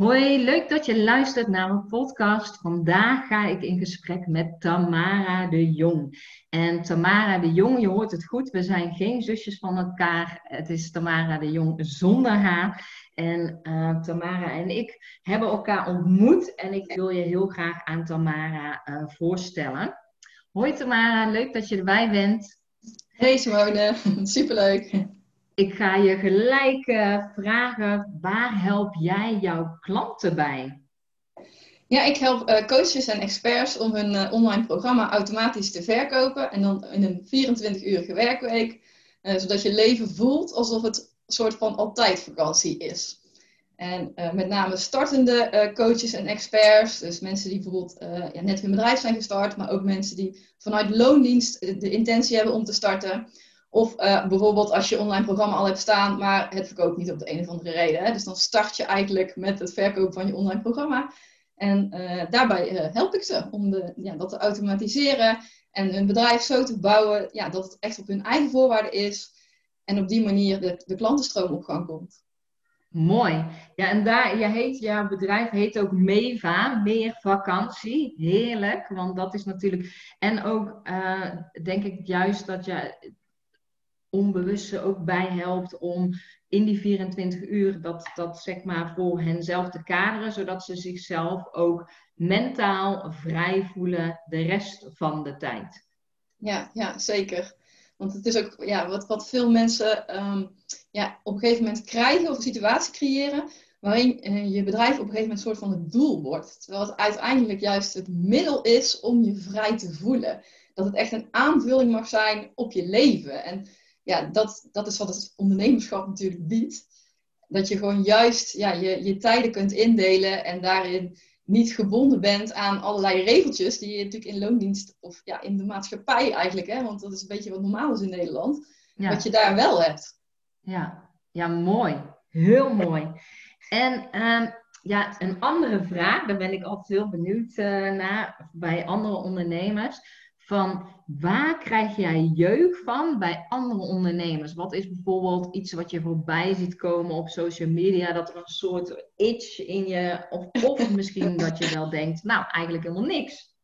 Hoi, leuk dat je luistert naar mijn podcast. Vandaag ga ik in gesprek met Tamara de Jong. En Tamara de Jong, je hoort het goed, we zijn geen zusjes van elkaar. Het is Tamara de Jong zonder haar. En uh, Tamara en ik hebben elkaar ontmoet en ik wil je heel graag aan Tamara uh, voorstellen. Hoi Tamara, leuk dat je erbij bent. Hey Simone, superleuk. Ik ga je gelijk uh, vragen, waar help jij jouw klanten bij? Ja, ik help uh, coaches en experts om hun uh, online programma automatisch te verkopen. En dan in een 24-urige werkweek. zodat je leven voelt alsof het een soort van altijd vakantie is. En met name startende coaches en experts. Dus mensen die bijvoorbeeld ja, net hun bedrijf zijn gestart. Maar ook mensen die vanuit loondienst de intentie hebben om te starten. Of uh, bijvoorbeeld als je online programma al hebt staan, maar het verkoopt niet op de een of andere reden. Hè? Dus dan start je eigenlijk met het verkopen van je online programma. En uh, daarbij uh, help ik ze om de, ja, dat te automatiseren en hun bedrijf zo te bouwen ja, dat het echt op hun eigen voorwaarden is. En op die manier de, de klantenstroom op gang komt. Mooi. Ja, en daar, je heet, jouw bedrijf heet ook Meva, meer vakantie. Heerlijk, want dat is natuurlijk. En ook denk ik juist dat je onbewust ook bij helpt om in die 24 uur dat, dat zeg maar voor henzelf te kaderen, zodat ze zichzelf ook mentaal vrij voelen de rest van de tijd. Ja, ja zeker. Want het is ook ja, wat, wat veel mensen ehm, ja, op een gegeven moment krijgen of een situatie creëren waarin uh, je bedrijf op een gegeven moment een soort van het doel wordt. Terwijl het uiteindelijk juist het middel is om je vrij te voelen. Dat het echt een aanvulling mag zijn op je leven. En ja, dat, dat is wat het ondernemerschap natuurlijk biedt. Dat je gewoon juist ja, je, je tijden kunt indelen en daarin niet gebonden bent aan allerlei regeltjes die je natuurlijk in loondienst of ja, in de maatschappij eigenlijk, hè, want dat is een beetje wat normaal is in Nederland, wat je daar wel hebt. Ja, ja mooi. Heel mooi. En um, ja, een andere vraag, daar ben ik altijd heel benieuwd uh, naar bij andere ondernemers van waar krijg jij jeugd van bij andere ondernemers? Wat is bijvoorbeeld iets wat je voorbij ziet komen op social media, dat er een soort itch in je, of, of misschien dat je wel denkt, nou eigenlijk helemaal niks.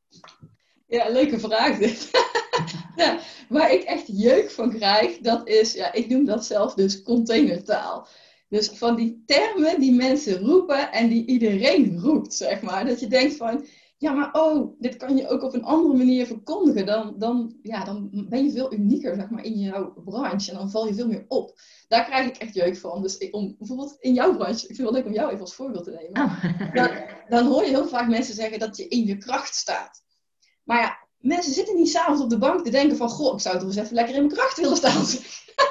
Ja, leuke vraag dit. ja, waar ik echt jeuk van krijg, dat is, ja, ik noem dat zelf dus containertaal. Dus van die termen die mensen roepen en die iedereen roept, zeg maar. Dat je denkt van, ja, maar oh, dit kan je ook op een andere manier verkondigen. Dan, dan, ja, dan ben je veel unieker zeg maar, in jouw branche en dan val je veel meer op. Daar krijg ik echt jeuk van. Dus ik, om, bijvoorbeeld in jouw branche, ik vind het wel leuk om jou even als voorbeeld te nemen. Oh. Dan, dan hoor je heel vaak mensen zeggen dat je in je kracht staat. Maar ja, mensen zitten niet s'avonds op de bank te denken van... Goh, ik zou toch eens even lekker in mijn kracht willen staan.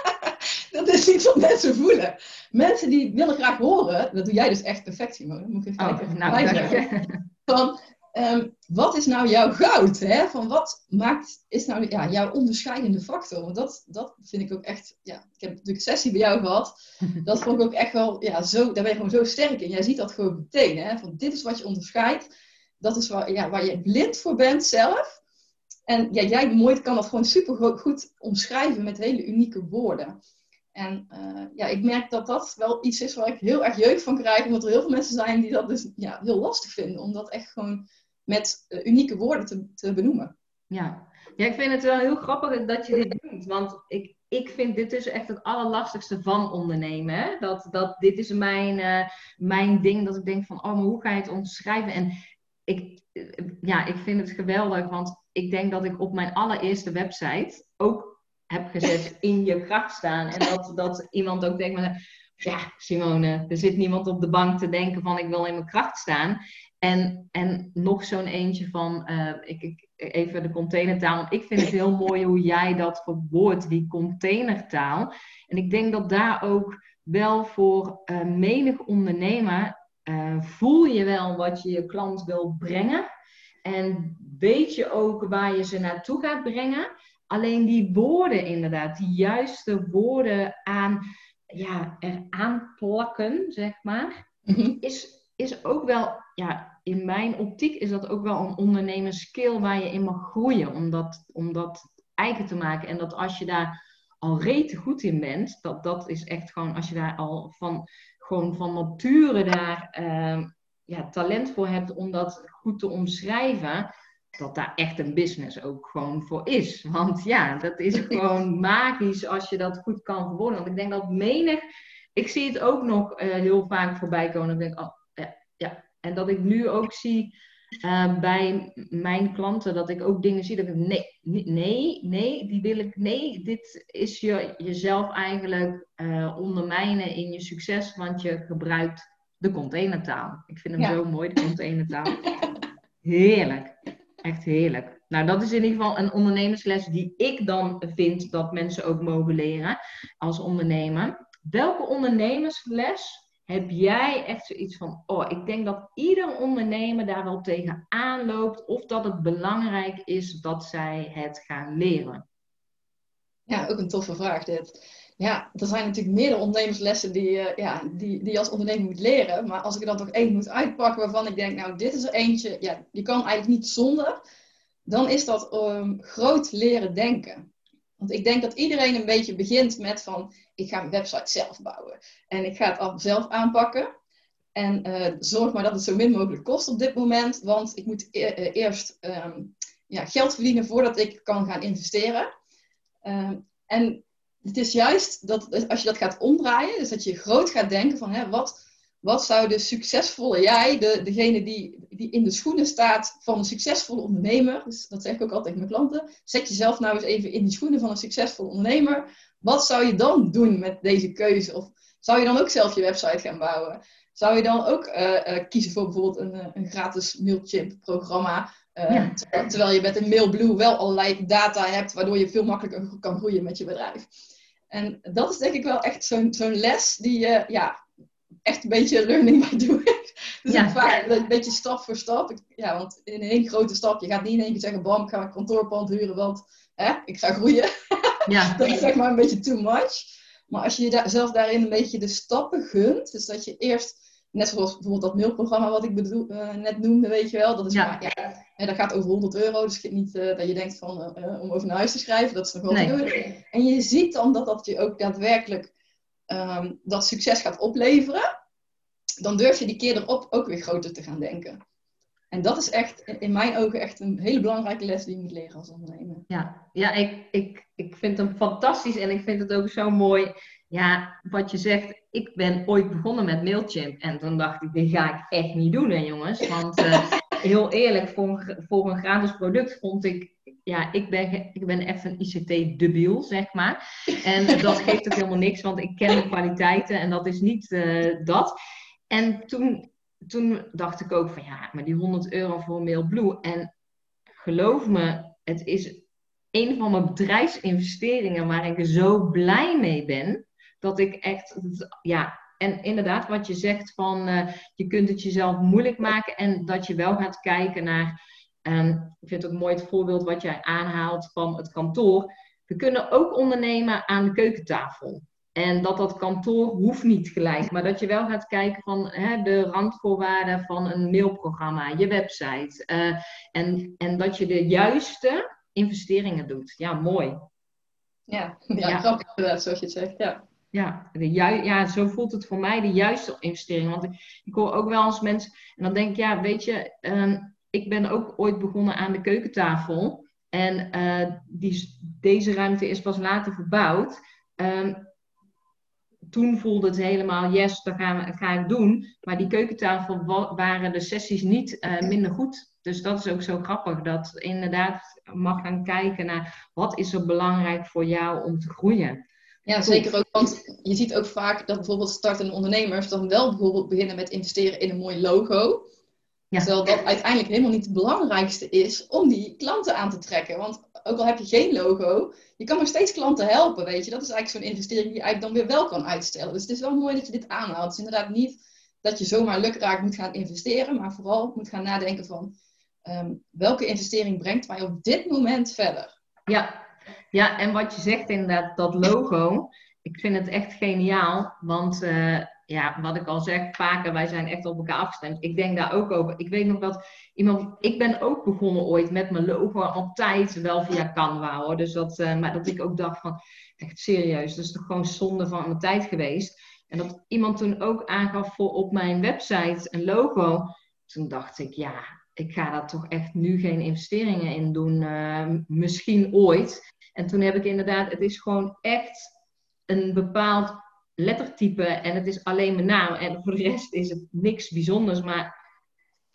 dat is niet wat mensen voelen. Mensen die willen graag horen, dat doe jij dus echt perfect, Simone. Moet ik even oh, kijken. Nou, van, Ehm, wat is nou jouw goud? Hè? Van wat maakt, is nou ja, jouw onderscheidende factor? Want dat, dat vind ik ook echt, ja, ik heb natuurlijk een sessie bij jou gehad. Dat vond ik ook echt wel, ja, zo, daar ben je gewoon zo sterk in. Jij ziet dat gewoon meteen, hè? Van dit is wat je onderscheidt. Dat is waar, ja, waar je blind voor bent zelf. En ja, jij mooi kan dat gewoon super goed omschrijven met hele unieke woorden. En uh, ja, ik merk dat dat wel iets is waar ik heel erg jeuk van krijg. Omdat er heel veel mensen zijn die dat dus ja, heel lastig vinden. Om dat echt gewoon met uh, unieke woorden te, te benoemen. Ja. ja, ik vind het wel heel grappig dat je dit doet. Want ik, ik vind dit dus echt het allerlastigste van ondernemen. Dat, dat dit is mijn, uh, mijn ding, dat ik denk van, oh, maar hoe ga je het omschrijven? En ik, ja, ik vind het geweldig, want ik denk dat ik op mijn allereerste website ook heb gezet in je kracht staan. En dat, dat iemand ook denkt, ja, Simone, er zit niemand op de bank te denken van ik wil in mijn kracht staan. En, en nog zo'n eentje van, uh, ik, ik, even de containertaal. Want ik vind het heel mooi hoe jij dat verwoordt, die containertaal. En ik denk dat daar ook wel voor uh, menig ondernemer uh, voel je wel wat je je klant wil brengen. En weet je ook waar je ze naartoe gaat brengen. Alleen die woorden inderdaad, die juiste woorden aan, ja, eraan plakken, zeg maar, mhm. is, is ook wel ja, in mijn optiek is dat ook wel een ondernemerskill waar je in mag groeien om dat, om dat eigen te maken. En dat als je daar al rete goed in bent, dat, dat is echt gewoon, als je daar al van, gewoon van nature daar ehm, ja, talent voor hebt om dat goed te omschrijven, dat daar echt een business ook gewoon voor is. Want ja, dat is gewoon magisch als je dat goed kan verwoorden. Want ik denk dat menig, ik zie het ook nog uh, heel vaak voorbij komen. En ik denk, oh, ja, ja. En dat ik nu ook zie uh, bij mijn klanten, dat ik ook dingen zie dat ik nee, nee, nee, die wil ik, nee, dit is je, jezelf eigenlijk uh, ondermijnen in je succes, want je gebruikt de containertaal. Ik vind hem ja. zo mooi, de containertaal. Heerlijk. Echt heerlijk. Nou, dat is in ieder geval een ondernemersles die ik dan vind dat mensen ook mogen leren als ondernemer. Welke ondernemersles heb jij echt zoiets van, oh, ik denk dat ieder ondernemer daar wel tegenaan loopt of dat het belangrijk is dat zij het gaan leren? Ja, ook een toffe vraag dit. Ja, er zijn natuurlijk meerdere ondernemerslessen die, uh, ja, die, die je als ondernemer moet leren. Maar als ik er dan toch één moet uitpakken waarvan ik denk, nou, dit is er eentje, ja, je kan eigenlijk niet zonder. Dan is dat um, groot leren denken. Want ik denk dat iedereen een beetje begint met van, ik ga mijn website zelf bouwen. En ik ga het al zelf aanpakken. En uh, zorg maar dat het zo min mogelijk kost op dit moment. Want ik moet e uh, eerst um, ja, geld verdienen voordat ik kan gaan investeren. Um, en het is juist dat als je dat gaat omdraaien, dus dat je groot gaat denken van hè, wat, wat zou de succesvolle jij, de, degene die, die in de schoenen staat van een succesvolle ondernemer, dus dat zeg ik ook altijd mijn klanten, zet jezelf nou eens even in die schoenen van een succesvolle ondernemer. Wat zou je dan doen met deze keuze? Of zou je dan ook zelf je website gaan bouwen? Zou je dan ook uh, uh, kiezen voor bijvoorbeeld een, een gratis MailChimp-programma? Uh, ja. terwijl, je met een MailBlue wel allerlei data hebt, waardoor je veel makkelijker kan groeien met je bedrijf. En dat is denk ik wel echt zo'n zo'n les die je ja, echt een beetje learning by doing. dus ja. vaak een beetje stap voor stap. Ja, want in één grote stap, je gaat niet in één keer zeggen, bam, ik ga een kantoorpand huren, want hè, ik ga groeien. Ja. dat is zeg maar een beetje too much. Maar als je jezelf daarin een beetje de stappen gunt, dus dat je eerst Net zoals bijvoorbeeld dat mailprogramma wat ik bedoel, uh, net noemde, weet je wel. Dat, is ja. Maar, ja, dat gaat over 100 euro. Dus niet uh, dat je denkt van, uh, om over naar huis te schrijven. Dat is nog wel nee. te doen. En je ziet dan dat dat je ook daadwerkelijk um, dat succes gaat opleveren. Dan durf je die keer erop ook weer groter te gaan denken. En dat is echt, in mijn ogen, echt een hele belangrijke les die je moet leren als ondernemer. Ja, ja ik, ik, ik vind hem fantastisch en ik vind het ook zo mooi. Ja, wat je zegt, ik ben ooit begonnen met Mailchimp. En toen dacht ik, dit ga ik echt niet doen, hè, jongens. Want uh, heel eerlijk, voor, voor een gratis product vond ik ja, ik ben, ik ben even een ICT-debiel, zeg maar. En dat geeft ook helemaal niks, want ik ken de kwaliteiten en dat is niet uh, dat. En toen toen dacht ik ook van ja, maar die 100 euro voor MailBlue. En geloof me, het is een van mijn bedrijfsinvesteringen waar ik zo blij mee ben. Dat ik echt, ja, en inderdaad wat je zegt van uh, je kunt het jezelf moeilijk maken en dat je wel gaat kijken naar, um, ik vind het ook mooi het voorbeeld wat jij aanhaalt van het kantoor. We kunnen ook ondernemen aan de keukentafel. En dat dat kantoor hoeft niet gelijk, maar dat je wel gaat kijken van hè, de randvoorwaarden van een mailprogramma, je website. Uh, en, en dat je de juiste investeringen doet. Ja, mooi. Ja, ja, ja. grappig inderdaad, zoals je het zegt. Ja. Ja, de ju ja, zo voelt het voor mij de juiste investering. Want ik, ik hoor ook wel eens mensen, en dan denk ik, ja, weet je, um, ik ben ook ooit begonnen aan de keukentafel. En uh, die, deze ruimte is pas later verbouwd. Um, toen voelde het helemaal, yes, dat gaan we, ga ik doen. Maar die keukentafel waren de sessies niet uh, minder goed. Dus dat is ook zo grappig, dat inderdaad mag gaan kijken naar wat is er belangrijk voor jou om te groeien. Ja, zeker ook, want je ziet ook vaak dat bijvoorbeeld startende ondernemers dan wel bijvoorbeeld beginnen met investeren in een mooi logo. Ja. Terwijl dat uiteindelijk helemaal niet het belangrijkste is om die klanten aan te trekken. Want ook al heb je geen logo, je kan nog steeds klanten helpen, weet je. Dat is eigenlijk zo'n investering die je eigenlijk dan weer wel kan uitstellen. Dus het is wel mooi dat je dit aanhaalt. Het is inderdaad niet dat je zomaar lukraak moet gaan investeren, maar vooral moet gaan nadenken van um, welke investering brengt mij op dit moment verder. Ja. Ja, en wat je zegt inderdaad, dat logo, ik vind het echt geniaal, want uh, ja, wat ik al zeg, vaker, wij zijn echt op elkaar afgestemd. Ik denk daar ook over. Ik weet nog dat iemand, ik ben ook begonnen ooit met mijn logo altijd wel via Canva hoor. Dus dat, uh, maar dat ik ook dacht van, echt serieus, dat is toch gewoon zonde van mijn tijd geweest. En dat iemand toen ook aangaf voor op mijn website een logo. Toen dacht ik, ja, ik ga daar toch echt nu geen investeringen in doen. Uh, misschien ooit. En toen heb ik inderdaad, het is gewoon echt een bepaald lettertype en het is alleen mijn naam. En voor de rest is het niks bijzonders, maar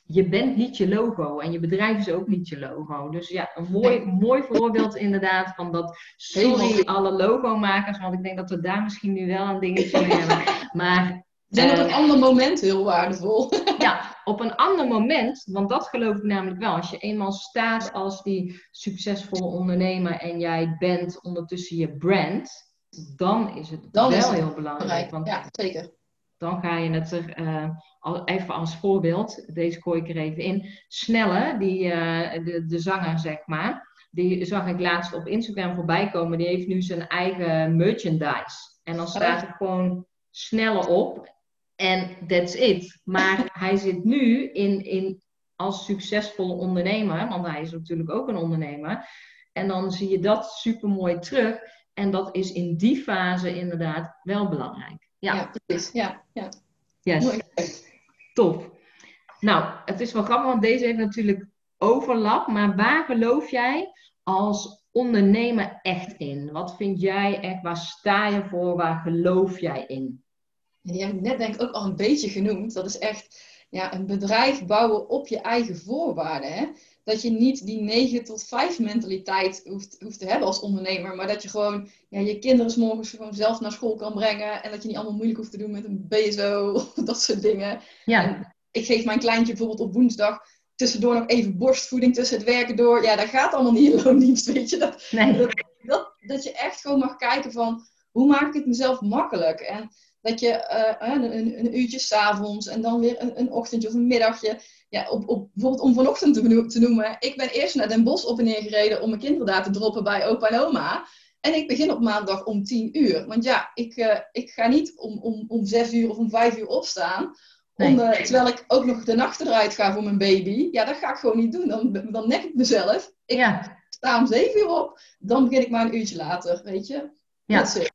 je bent niet je logo en je bedrijf is ook niet je logo. Dus ja, een mooi, mooi voorbeeld inderdaad van dat. Sorry alle logomakers, want ik denk dat we daar misschien nu wel een dingetje mee hebben. Maar zijn op een eh, ander moment heel waardevol. Ja, op een ander moment, want dat geloof ik namelijk wel. Als je eenmaal staat als die succesvolle ondernemer en jij bent ondertussen je brand, dan is het dan wel heel belangrijk. Want ja, zeker. Dan ga je het er, uh, even als voorbeeld, deze gooi ik er even in. Snelle, die, uh, de, de zanger zeg maar, die zag ik laatst op Instagram voorbij komen. Die heeft nu zijn eigen merchandise. En dan staat er gewoon Snelle op. En that's it. Maar hij zit nu in, in, als succesvolle ondernemer, want hij is natuurlijk ook een ondernemer. En dan zie je dat super mooi terug. En dat is in die fase inderdaad wel belangrijk. Ja, ja precies. Ja, ja. Yes. Top. Nou, het is wel grappig, want deze heeft natuurlijk overlap. Maar waar geloof jij als ondernemer echt in? Wat vind jij echt? Waar sta je voor? Waar geloof jij in? Die heb ik net denk ik ook al een beetje genoemd. Dat is echt ja, een bedrijf bouwen op je eigen voorwaarden. Hè? Dat je niet die 9 tot 5 mentaliteit hoeft, hoeft te hebben als ondernemer. Maar dat je gewoon ja, je kinderen s morgens gewoon zelf naar school kan brengen. En dat je niet allemaal moeilijk hoeft te doen met een BSO of dat soort dingen. Ja. ik geef mijn kleintje bijvoorbeeld op woensdag tussendoor nog even borstvoeding tussen het werken door. Ja, dat gaat allemaal niet in loondienst, weet je. Dat, nee. dat, dat, dat je echt gewoon mag kijken van, hoe maak ik het mezelf makkelijk? En dat je uh, een, een, uurtje s'avonds en dan weer een, een ochtendje of een middagje. Ja, op, op, bijvoorbeeld om vanochtend te, te noemen. Ik ben eerst naar Den Bosch op en neer gereden om mijn kinderen daar te droppen bij opa en oma. En ik begin op maandag om 10 uur. Want ja, ik, uh, ik ga niet om, om, om 6 uur of om 5 uur opstaan. Om, uh, terwijl ik ook nog de nacht eruit ga voor mijn baby. Ja, dat ga ik gewoon niet doen. Dan, dan nek ik mezelf. Ik ja. sta om 7 uur op. Dan begin ik maar een uurtje later, weet je. Ja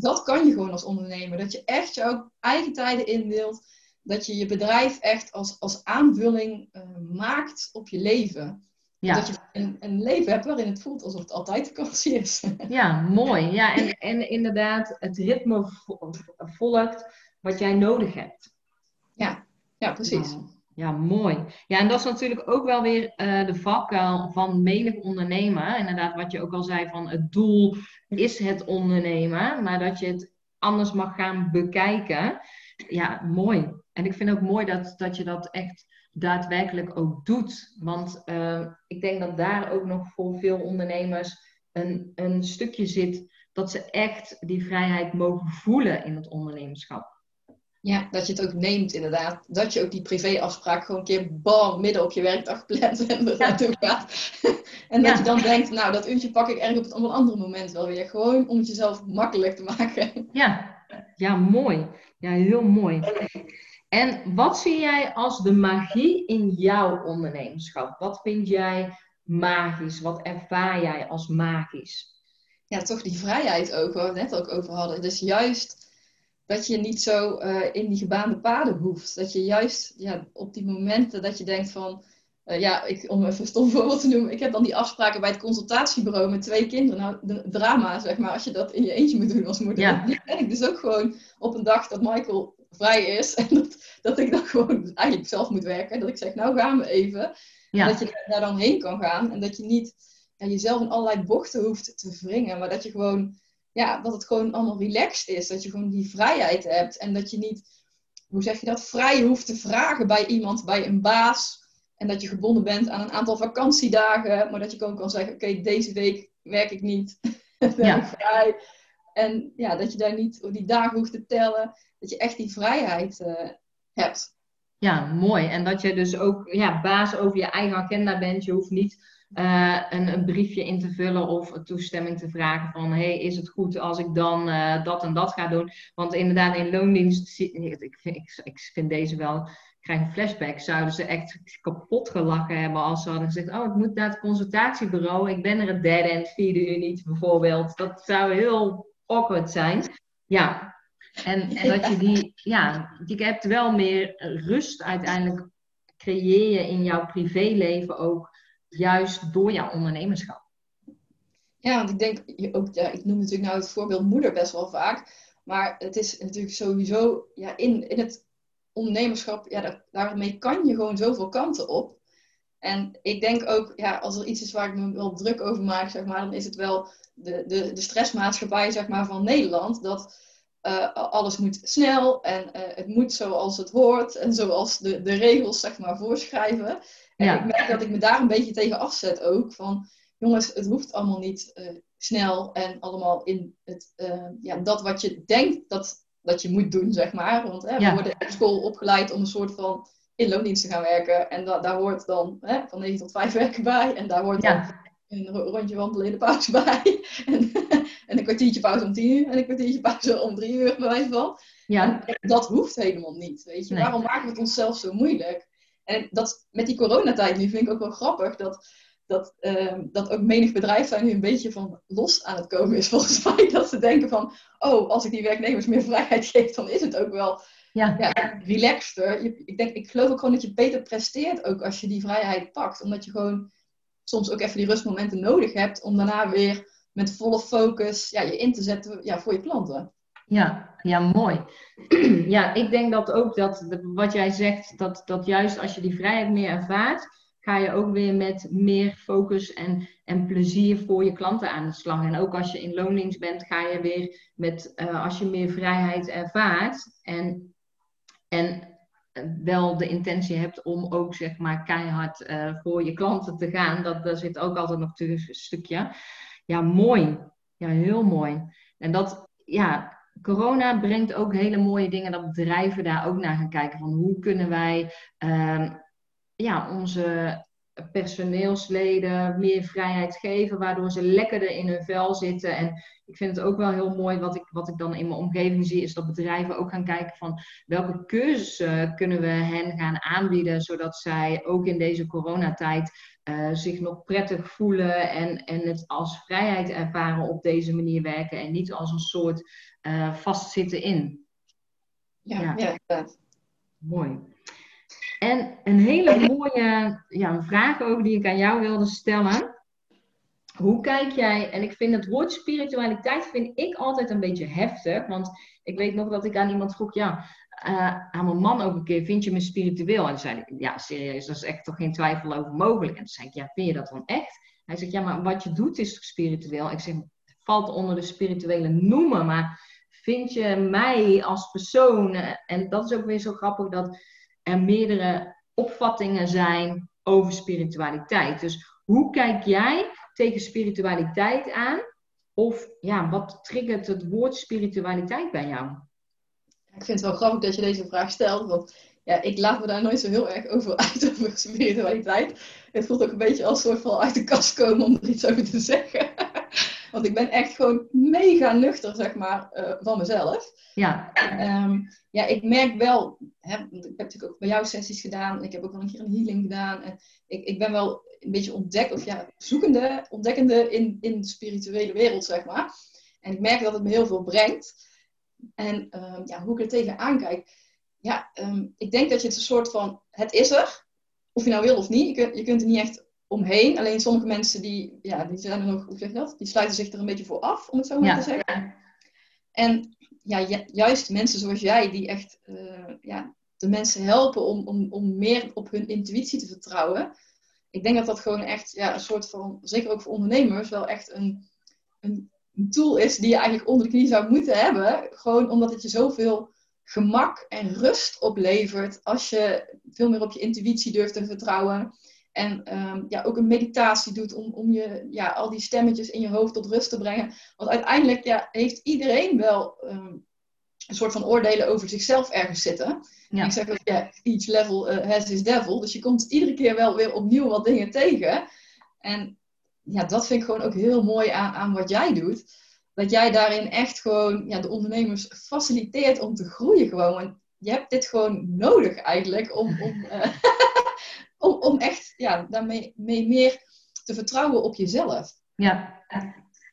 dat kan je gewoon als ondernemer. Dat je echt jouw eigen tijden indeelt. Dat je je bedrijf echt als, als aanvulling uh, maakt op je leven. Ja. Dat je een, een, leven hebt waarin het voelt alsof het altijd vakantie is. Ja, mooi. Ja, en, en inderdaad, het ritme volgt wat jij nodig hebt. Ja, ja precies. Nou, ja, mooi. Ja, en dat is natuurlijk ook wel weer uh, de valkuil van menig ondernemer. Inderdaad, wat je ook al zei, van het doel is het ondernemen, maar dat je het anders mag gaan bekijken. Ja, mooi. En ik vind ook mooi dat, dat je dat echt daadwerkelijk ook doet. Want uh, ik denk dat daar ook nog voor veel ondernemers een, een stukje zit dat ze echt die vrijheid mogen voelen in het ondernemerschap. Ja, dat je het ook neemt inderdaad. Dat je ook die privéafspraak gewoon een keer bam, midden op je werkdag plant en er naartoe gaat. en dat je dan denkt, nou dat uurtje pak ik ergens op een ander moment wel weer. Gewoon om het jezelf makkelijk te maken. Ja, ja mooi. Ja, heel mooi. En wat zie jij als de magie in jouw ondernemerschap? Wat vind jij magisch? Wat ervaar jij als magisch? Ja, toch die vrijheid ook, waar we het net ook over hadden. Dus juist dat je niet zo uh, in die gebaande paden hoeft. Dat je juist ja, op die momenten dat je denkt van, uh, ja, ik, om even een stom voorbeeld te noemen, ik heb dan die afspraken bij het consultatiebureau met twee kinderen. Nou, de, drama zeg maar, als je dat in je eentje moet doen als moeder. Ja. En ik dus ook gewoon op een dag dat Michael vrij is en dat, dat ik dan gewoon eigenlijk zelf moet werken. Dat ik zeg, nou gaan we even. Ja. Dat je daar dan heen kan gaan en dat je niet ja, jezelf in allerlei bochten hoeft te wringen, maar dat je gewoon ja, dat het gewoon allemaal relaxed is. Dat je gewoon die vrijheid hebt. En dat je niet, hoe zeg je dat, vrij hoeft te vragen bij iemand, bij een baas. En dat je gebonden bent aan een aantal vakantiedagen. Maar dat je gewoon kan zeggen, oké, deze week werk ik niet. ben ja. vrij. En ja, dat je daar niet die dagen hoeft te tellen. Dat je echt die vrijheid uh, hebt. Ja, mooi. En dat je dus ook ja, baas over je eigen agenda bent. Je hoeft niet uh, een, een, briefje in te vullen of toestemming te vragen van hey, is het goed als ik dan uh, dat en dat ga doen? Want inderdaad, in loondienst, ik vind, ik, ik vind deze wel, ik krijg een flashback, zouden ze echt kapot gelachen hebben als ze hadden gezegd, oh ik moet naar het consultatiebureau, ik ben er een derde en vierde uur niet bijvoorbeeld. Dat zou heel awkward zijn. Ja, en dat je die, ja, je hebt wel meer rust uiteindelijk creëer je in jouw privéleven ook juist door jouw ondernemerschap. Ja, want ik denk ook, ja, ik noem natuurlijk nou het voorbeeld moeder best wel vaak. Maar het is natuurlijk sowieso, ja, in, in het ondernemerschap, ja, daarmee kan je gewoon zoveel kanten op. En ik denk ook, ja, als er iets is waar ik me wel druk over maak, zeg maar, dan is het wel de, de, de stressmaatschappij, zeg maar, van Nederland. Dat uh, alles moet snel en uh, het moet zoals het hoort en zoals de, de regels, zeg maar, voorschrijven. En ik merk dat ik me daar een beetje tegen afzet ook. Van jongens, het hoeft allemaal niet uh, snel en allemaal in het, uh, ja, dat wat je denkt dat, dat je moet doen, zeg maar. Want hè, we worden op school opgeleid om een soort van in loondienst te gaan werken. En da daar hoort dan hè, van 9 tot 5 werken bij. En daar hoort dan een rondje wandelen in de pauze bij. en, en, een kwartiertje pauze om 10 uur en een kwartiertje pauze om 3 uur, bij wijze van. Ja. dat hoeft helemaal niet, weet je. Waarom maken we het onszelf zo moeilijk? En dat, met die coronatijd nu vind ik ook wel grappig dat, dat, uh, dat ook menig bedrijf daar nu een beetje van los aan het komen is volgens mij. Dat ze denken van, oh, als ik die werknemers meer vrijheid geef, dan is het ook wel ja. Ja, relaxter. Ik, denk, ik geloof ook gewoon dat je beter presteert ook als je die vrijheid pakt. Omdat je gewoon soms ook even die rustmomenten nodig hebt om daarna weer met volle focus ja, je in te zetten ja, voor je klanten. Ja, ja, mooi. ja, ik denk dat ook dat wat jij zegt, dat, dat juist als je die vrijheid meer ervaart, ga je ook weer met meer focus en, en plezier voor je klanten aan de slag. En ook als je in loondienst bent, ga je weer met, uh, als je meer vrijheid ervaart en, en wel de intentie hebt om ook zeg maar keihard uh, voor je klanten te gaan, dat, daar zit ook altijd nog een stukje. Ja, mooi. Ja, heel mooi. En dat, ja, corona brengt ook hele mooie dingen dat bedrijven daar ook naar gaan kijken. Van hoe kunnen wij uh, ja, onze personeelsleden meer vrijheid geven, waardoor ze lekkerder in hun vel zitten. En ik vind het ook wel heel mooi, wat ik, wat ik dan in mijn omgeving zie, is dat bedrijven ook gaan kijken van welke cursussen kunnen we hen gaan aanbieden, zodat zij ook in deze coronatijd uh, zich nog prettig voelen en, en het als vrijheid ervaren op deze manier werken en niet als een soort uh, vastzitten in. Ja, ja. ja Mooi. En een hele mooie ja, vraag ook die ik aan jou wilde stellen. Hoe kijk jij, en ik vind het woord spiritualiteit vind ik altijd een beetje heftig, want ik weet nog dat ik aan iemand vroeg, ja, uh, aan mijn man ook een keer, vind je me spiritueel? En toen zei ik, ja, serieus, dat is echt toch geen twijfel over mogelijk. En toen zei ik, ja, vind je dat dan echt? Hij zegt, ja, maar wat je doet is spiritueel. Ik zeg, valt onder de spirituele noemen, maar vind je mij als persoon, en dat is ook weer zo grappig, dat er meerdere opvattingen zijn over spiritualiteit. Dus hoe kijk jij tegen spiritualiteit aan? Of ja, wat triggert het woord spiritualiteit bij jou? Ik vind het wel grappig dat je deze vraag stelt, want ja, ik laat me daar nooit zo heel erg over uit over spiritualiteit. Het voelt ook een beetje als soort van uit de kast komen om er iets over te zeggen. Want ik ben echt gewoon mega nuchter, zeg maar, uh, van mezelf. Ja. Um, ja, ik merk wel, hè, want ik heb natuurlijk ook bij jou sessies gedaan. Ik heb ook wel een keer een healing gedaan. En ik, ik ben wel een beetje ontdek, of ja, zoekende, ontdekkende in, in de spirituele wereld, zeg maar. En ik merk dat het me heel veel brengt. En um, ja, hoe ik er tegenaan kijk. Ja, um, ik denk dat je het een soort van, het is er. Of je nou wil of niet. Je kunt, je kunt er niet echt omheen. Alleen sommige mensen die, ja, die zijn er nog, hoe zeg je dat? Die sluiten zich er een beetje voor af, om het zo maar te zeggen. En ja, juist mensen zoals jij, die echt uh, ja, de mensen helpen om, om, om meer op hun intuïtie te vertrouwen. Ik denk dat dat gewoon echt ja, een soort van, zeker ook voor ondernemers, wel echt een, een tool is die je eigenlijk onder de knie zou moeten hebben. Gewoon omdat het je zoveel gemak en rust oplevert als je veel meer op je intuïtie durft te vertrouwen. En um, ja, ook een meditatie doet om, om je, ja, al die stemmetjes in je hoofd tot rust te brengen. Want uiteindelijk ja, heeft iedereen wel um, een soort van oordelen over zichzelf ergens zitten. Ja. Ik zeg dat ja, each level uh, has his devil. Dus je komt iedere keer wel weer opnieuw wat dingen tegen. En ja, dat vind ik gewoon ook heel mooi aan, aan wat jij doet. Dat jij daarin echt gewoon ja, de ondernemers faciliteert om te groeien gewoon. Want je hebt dit gewoon nodig eigenlijk om, om, uh, om, om, echt ja, daarmee mee meer te vertrouwen op jezelf. Ja,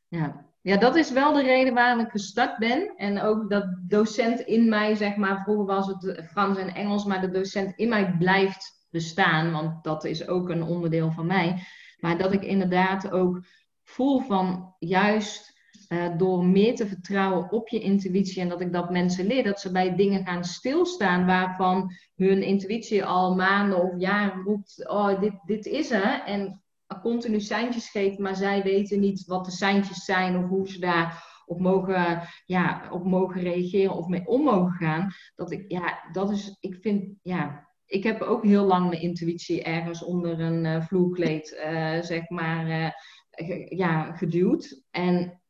ja. Ja, dat is wel de reden waarom ik gestart ben. En ook dat docent in mij, zeg maar, vroeger was het Frans en Engels, maar de docent in mij blijft bestaan, want dat is ook een onderdeel van mij. Maar dat ik inderdaad ook voel van juist uh, door meer te vertrouwen op je intuïtie en dat ik dat mensen leer, dat ze bij dingen gaan stilstaan waarvan hun intuïtie al maanden of jaren roept, oh, dit, dit is er. En continu seintjes geeft, maar zij weten niet wat de seintjes zijn of hoe ze daar op mogen, ja, op mogen reageren of mee om mogen gaan. Dat ik, ja, dat is, ik vind, ja, ik heb ook heel lang mijn intuïtie ergens onder een uh, vloerkleed, uh, zeg maar, ja, geduwd. En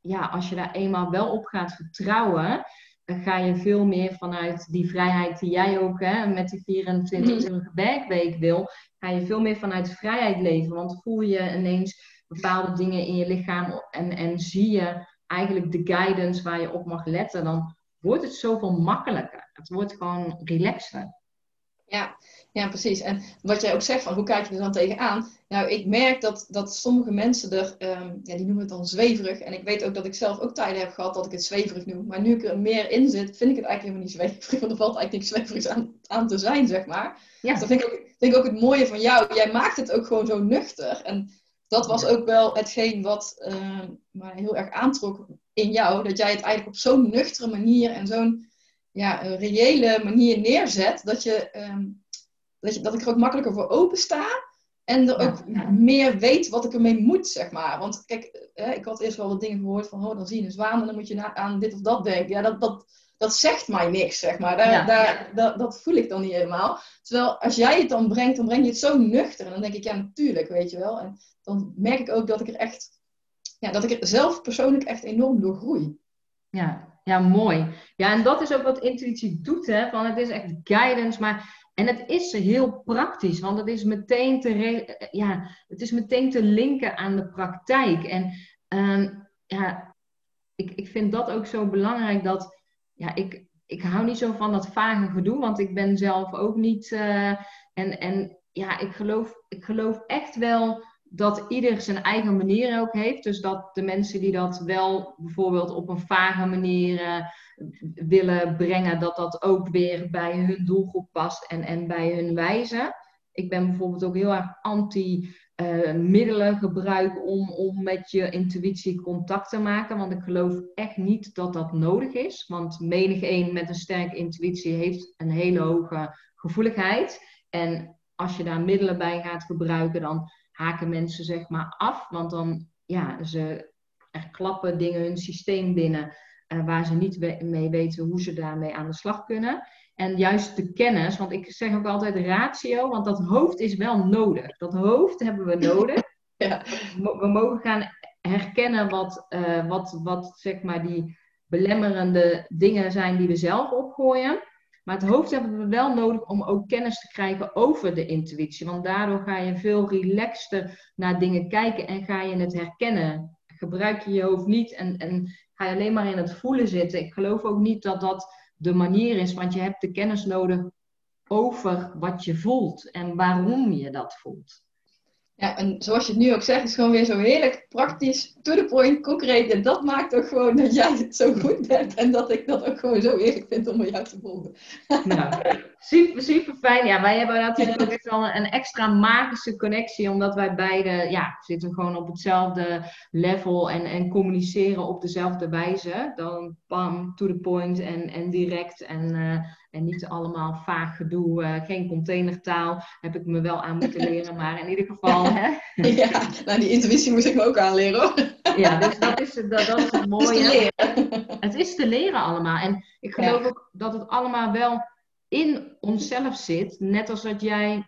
ja, als je daar eenmaal wel op gaat vertrouwen, dan ga je veel meer vanuit die vrijheid die jij ook hè, met die 24-uurige werkweek wil, ga je veel meer vanuit vrijheid leven. Want voel je ineens bepaalde dingen in je lichaam en, en zie je eigenlijk de guidance waar je op mag letten, dan wordt het zoveel makkelijker. Het wordt gewoon relaxter. Ja, ja, precies. En wat jij ook zegt, van hoe kijk je er dan tegenaan? Nou, ik merk dat, dat sommige mensen er, um, ja, die noemen het dan zweverig. En ik weet ook dat ik zelf ook tijden heb gehad dat ik het zweverig noem. Maar nu ik er meer in zit, vind ik het eigenlijk helemaal niet zweverig. Want er valt eigenlijk niks zweverigs aan, aan te zijn, zeg maar. Ja. Dus dat vind ik, ook, vind ik ook het mooie van jou. Jij maakt het ook gewoon zo nuchter. En dat was ook wel hetgeen wat uh, mij heel erg aantrok in jou. Dat jij het eigenlijk op zo'n nuchtere manier en zo'n ja, een reële manier neerzet, dat, je, ehm, dat, je, dat ik er ook makkelijker voor open sta. En er ook meer weet wat ik ermee moet, zeg maar. Want kijk, hè, ik had eerst wel wat dingen gehoord van, oh, dan zie je een zwaan en dan moet je aan dit of dat denken. Ja, dat, dat, dat zegt mij niks, zeg maar. Daar, daar, Dat, dat voel ik dan niet helemaal. Terwijl als jij het dan brengt, dan breng je het zo nuchter. En dan denk ik, ja, natuurlijk, weet je wel. En dan merk ik ook dat ik er echt, ja, dat ik er zelf persoonlijk echt enorm door groei. Ja, ja, mooi. Ja, en dat is ook wat intuïtie doet, hè. Van het is echt guidance, maar... En het is heel praktisch, want het is meteen te, ja, het is meteen te linken aan de praktijk. En um, ja, ik, ik vind dat ook zo belangrijk dat... Ja, ik, ik hou niet zo van dat vage gedoe, want ik ben zelf ook niet... Uh, en, en ja, ik geloof, ik geloof echt wel dat ieder zijn eigen manier ook heeft. Dus dat de mensen die dat wel bijvoorbeeld op een vage manier uh, willen brengen, dat dat ook weer bij hun doelgroep past en, en bij hun wijze. Ik ben bijvoorbeeld ook heel erg anti uh, middelen gebruik om, om met je intuïtie contact te maken. Want ik geloof echt niet dat dat nodig is. Want menig een met een sterke intuïtie heeft een hele hoge gevoeligheid. En als je daar middelen bij gaat gebruiken, dan haken mensen zeg maar af. Want dan, ja, ze er klappen dingen hun systeem binnen uh, waar ze niet mee weten hoe ze daarmee aan de slag kunnen. En juist de kennis, want ik zeg ook altijd ratio, want dat hoofd is wel nodig. Dat hoofd hebben we nodig. Ja. We mogen gaan herkennen wat, uh, wat, wat zeg maar die belemmerende dingen zijn die we zelf opgooien. Maar het hoofd hebben we wel nodig om ook kennis te krijgen over de intuïtie. Want daardoor ga je veel relaxter naar dingen kijken en ga je het herkennen. Gebruik je je hoofd niet en, en ga je alleen maar in het voelen zitten. Ik geloof ook niet dat dat de manier is, want je hebt de kennis nodig over wat je voelt en waarom je dat voelt. Ja, en zoals je het nu ook zegt, is gewoon weer zo heerlijk praktisch, to the point, concreet. En dat maakt ook gewoon dat jij het zo goed bent en dat ik dat ook gewoon zo eerlijk vind om jou te volgen. Nou, super, super fijn. Ja, wij hebben natuurlijk ook wel een extra magische connectie, omdat wij beide, ja, zitten gewoon op hetzelfde level en, en communiceren op dezelfde wijze. Dan bam, to the point en, en direct en... Uh, en niet allemaal vaag gedoe, uh, geen containertaal. Heb ik me wel aan moeten leren, maar in ieder geval. Hè? Ja, nou die intuïtie moest ik me ook aanleren hoor. Ja, dus dat is, dat, dat is het mooie. Is, het is te leren allemaal. En ik geloof ook dat het allemaal wel in onszelf zit. Net als dat jij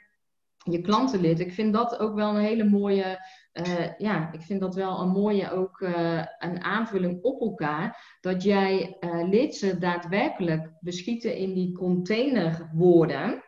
je klanten leert. Ik vind dat ook wel een hele mooie uh, ja, ik vind dat wel een mooie ook uh, een aanvulling op elkaar. Dat jij uh, leert ze daadwerkelijk beschieten in die containerwoorden.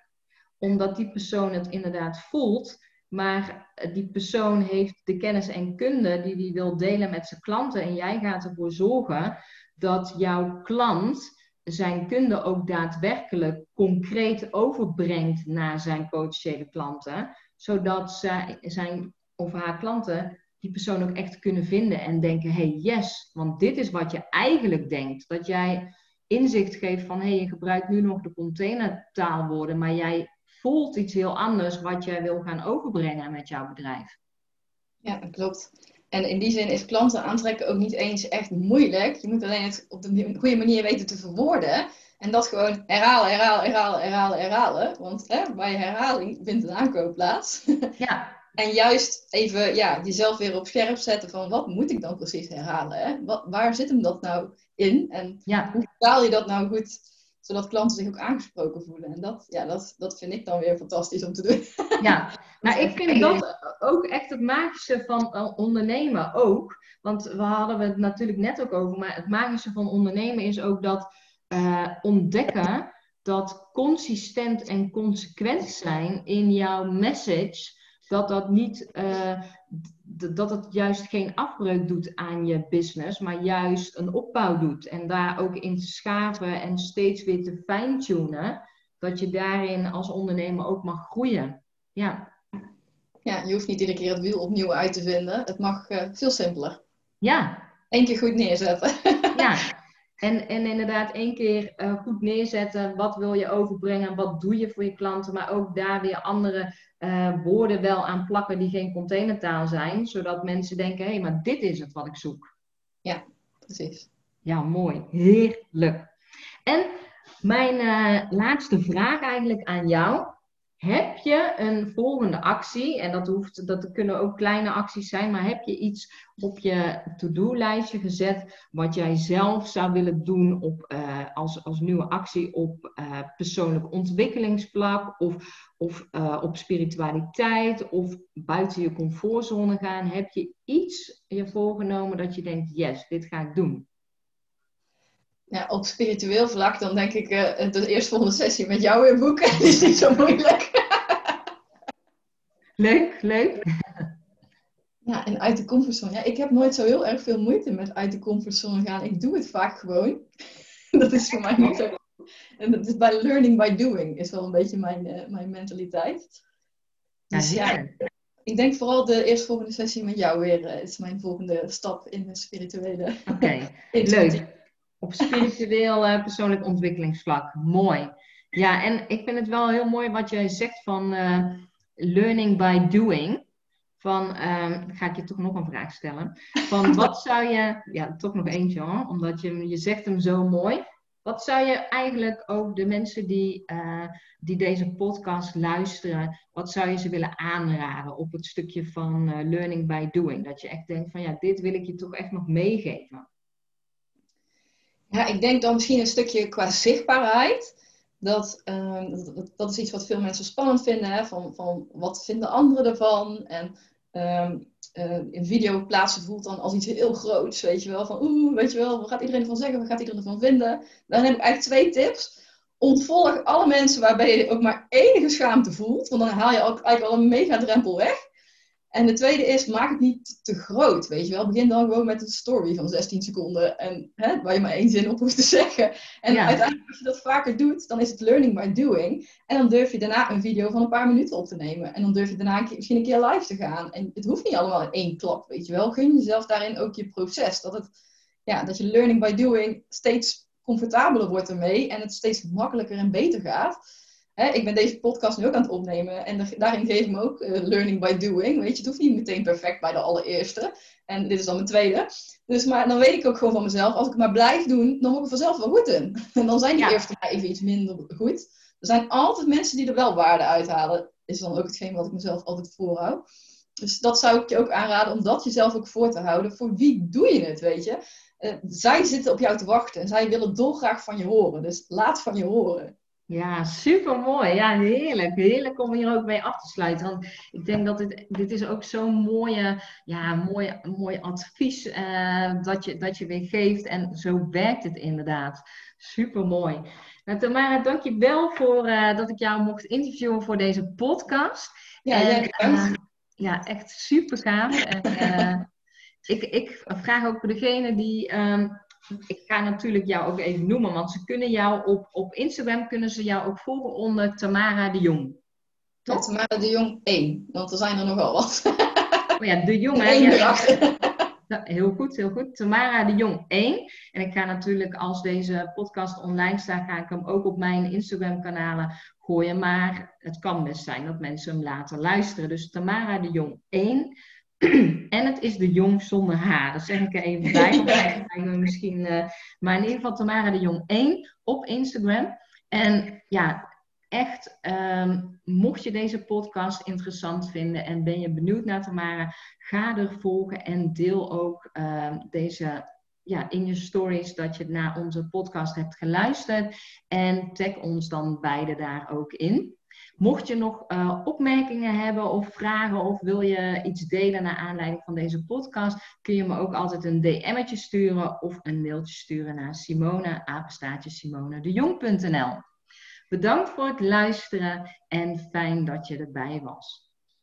Omdat die persoon het inderdaad voelt. maar die persoon heeft de kennis en kunde die die wil delen met zijn klanten. En jij gaat ervoor zorgen dat jouw klant zijn kunde ook daadwerkelijk concreet overbrengt naar zijn potentiële klanten. Zodat zij, zijn of haar klanten die persoon ook echt kunnen vinden en denken: hey, yes, want dit is wat je eigenlijk denkt. Dat jij inzicht geeft van: hey, je gebruikt nu nog de containertaalwoorden, maar jij voelt iets heel anders wat jij wil gaan overbrengen met jouw bedrijf. Ja, dat klopt. En in die zin is klanten aantrekken ook niet eens echt moeilijk. Je moet alleen het op de goede manier weten te verwoorden. En dat gewoon herhalen, herhalen, herhalen, herhalen, herhalen. Want hè, bij herhaling vindt een aankoop plaats. Ja. en juist even ja, jezelf weer op scherp zetten van wat moet ik dan precies herhalen? Hè? Wat, waar zit hem dat nou in? En ja. hoe vertaal je dat nou goed zodat klanten zich ook aangesproken voelen. En dat, ja, dat, dat vind ik dan weer fantastisch om te doen. Ja, nou ik vind dat ook echt het magische van eh, ondernemen ook. Want we hadden het natuurlijk net ook over, maar het magische van ondernemen is ook dat uh, ontdekken dat consistent en consequent zijn in jouw message, dat dat niet uh, dat het juist geen afbreuk doet aan je business, maar juist een opbouw doet. En daar ook in te schaven en steeds weer te fine-tunen, dat je daarin als ondernemer ook mag groeien. Ja. Ja, je hoeft niet iedere keer het wiel opnieuw uit te vinden. Het mag uh, veel simpeler. Ja. Eén keer goed neerzetten. ja. En, en inderdaad één keer uh, goed neerzetten. Wat wil je overbrengen? Wat doe je voor je klanten? Maar ook daar weer andere uh, woorden wel aan plakken die geen containertaal zijn. Zodat mensen denken, hé, hey, maar dit is het wat ik zoek. Ja, precies. Ja, mooi. Heerlijk. En mijn uh, laatste vraag eigenlijk aan jou. Heb je een volgende actie, en dat, hoeft, dat kunnen ook kleine acties zijn, maar heb je iets op je to-do-lijstje gezet wat jij zelf zou willen doen op, uh, als, als nieuwe actie op uh, persoonlijk ontwikkelingsvlak of, of uh, op spiritualiteit of buiten je comfortzone gaan? Heb je iets je voorgenomen dat je denkt, yes, dit ga ik doen? Ja, op spiritueel vlak, dan denk ik uh, de eerstvolgende sessie met jou weer boeken. Dat is niet zo moeilijk. leuk, leuk. Ja, en uit de comfortzone. Ja, ik heb nooit zo heel erg veel moeite met uit de comfortzone gaan. Ik doe het vaak gewoon. dat is voor mij niet zo. En dat is bij learning by doing, is wel een beetje mijn, uh, mijn mentaliteit. Dus ja, ja, ik denk vooral de eerstvolgende sessie met jou weer uh, is mijn volgende stap in de spirituele. Oké, okay, leuk op spiritueel uh, persoonlijk ontwikkelingsvlak. Mooi. Ja, en ik vind het wel heel mooi wat jij zegt van uh, learning by doing. Van, uh, ga ik je toch nog een vraag stellen. Van wat zou je, ja, toch nog eentje hoor, omdat je, je zegt hem zo mooi. Wat zou je eigenlijk ook de mensen die, uh, die deze podcast luisteren, wat zou je ze willen aanraden op het stukje van learning by doing? Dat je echt denkt van ja, dit wil ik je toch echt nog meegeven. Ja, ik denk dan misschien een stukje qua zichtbaarheid. Dat, uh, dat, dat, is iets wat veel mensen spannend vinden. Hè? Van, van wat vinden anderen ervan? En um, uh, een video plaatsen voelt dan als iets heel groots. Weet je wel, van oeh, weet je wel, wat gaat iedereen ervan zeggen? Wat gaat iedereen ervan vinden? Dan heb ik eigenlijk twee tips. Ontvolg alle mensen waarbij je ook maar enige schaamte voelt. Want dan haal je ook eigenlijk al een mega drempel weg. En de tweede is, maak het niet te groot, weet je wel. Begin dan gewoon met een story van 16 seconden, en, hè, waar je maar één zin op hoeft te zeggen. En ja. uiteindelijk, als je dat vaker doet, dan is het learning by doing. En dan durf je daarna een video van een paar minuten op te nemen. En dan durf je daarna een keer, misschien een keer live te gaan. En het hoeft niet allemaal in één klap, weet je wel. Gun jezelf daarin ook je proces. Dat, het, ja, dat je learning by doing steeds comfortabeler wordt ermee. En het steeds makkelijker en beter gaat. Hè, ik ben deze podcast nu ook aan het opnemen en daarin geef ik me ook uh, learning by doing. Weet je, het hoeft niet meteen perfect bij de allereerste. En dit is dan mijn tweede. Dus maar dan weet ik ook gewoon van mezelf, als ik maar blijf doen, dan word ik vanzelf wel goed in. En dan zijn die ja. eerste even iets minder goed. Er zijn altijd mensen die er wel waarde uithalen. Is dan ook hetgeen wat ik mezelf altijd voorhoud. Dus dat zou ik je ook aanraden om dat jezelf ook voor te houden. Voor wie doe je het, weet je? Uh, zij zitten op jou te wachten en zij willen dolgraag van je horen. Dus laat van je horen. Ja, super mooi. Ja, heerlijk. Heerlijk om hier ook mee af te sluiten. Want ik denk dat dit, dit is ook zo'n mooie, ja, mooi, mooi advies uh, dat, je, dat je weer geeft. En zo werkt het inderdaad. Super mooi. Nou, Tamara, dank je wel voor uh, dat ik jou mocht interviewen voor deze podcast. Ja, jij eh, ja, echt super gaaf. En, eh, ik, ik vraag ook voor degene die. ehm, ik ga natuurlijk jou ook even noemen, want ze kunnen jou op, op Instagram kunnen ze jou ook volgen onder Tamara de Jong. Tamara de Jong 1, want er zijn er nogal wat. Oh ja, de Jong. hè? Ja, heel goed, heel goed. Tamara de Jong 1. En ik ga natuurlijk, als deze podcast online staat, ga ik hem ook op mijn Instagram-kanalen gooien. Maar het kan best zijn dat mensen hem later luisteren. Dus Tamara de Jong 1. En het is de Jong zonder H. Dat zeg ik er even bij. want Ja. misschien, eh, maar in ieder geval Tamara de Jong 1 op Instagram. En ja, echt, ehm, mocht je deze podcast interessant vinden en ben je benieuwd naar Tamara, ga er volgen en deel ook ehm, deze ja, in je stories dat je naar onze podcast hebt geluisterd. En tag ons dan beide daar ook in. Mocht je nog eh, opmerkingen hebben of vragen of wil je iets delen naar aanleiding van deze podcast, kun je me ook altijd een DM'tje sturen of een mailtje sturen naar Simone, apenstaartje simonedejong.nl. Bedankt voor het luisteren en fijn dat je erbij was.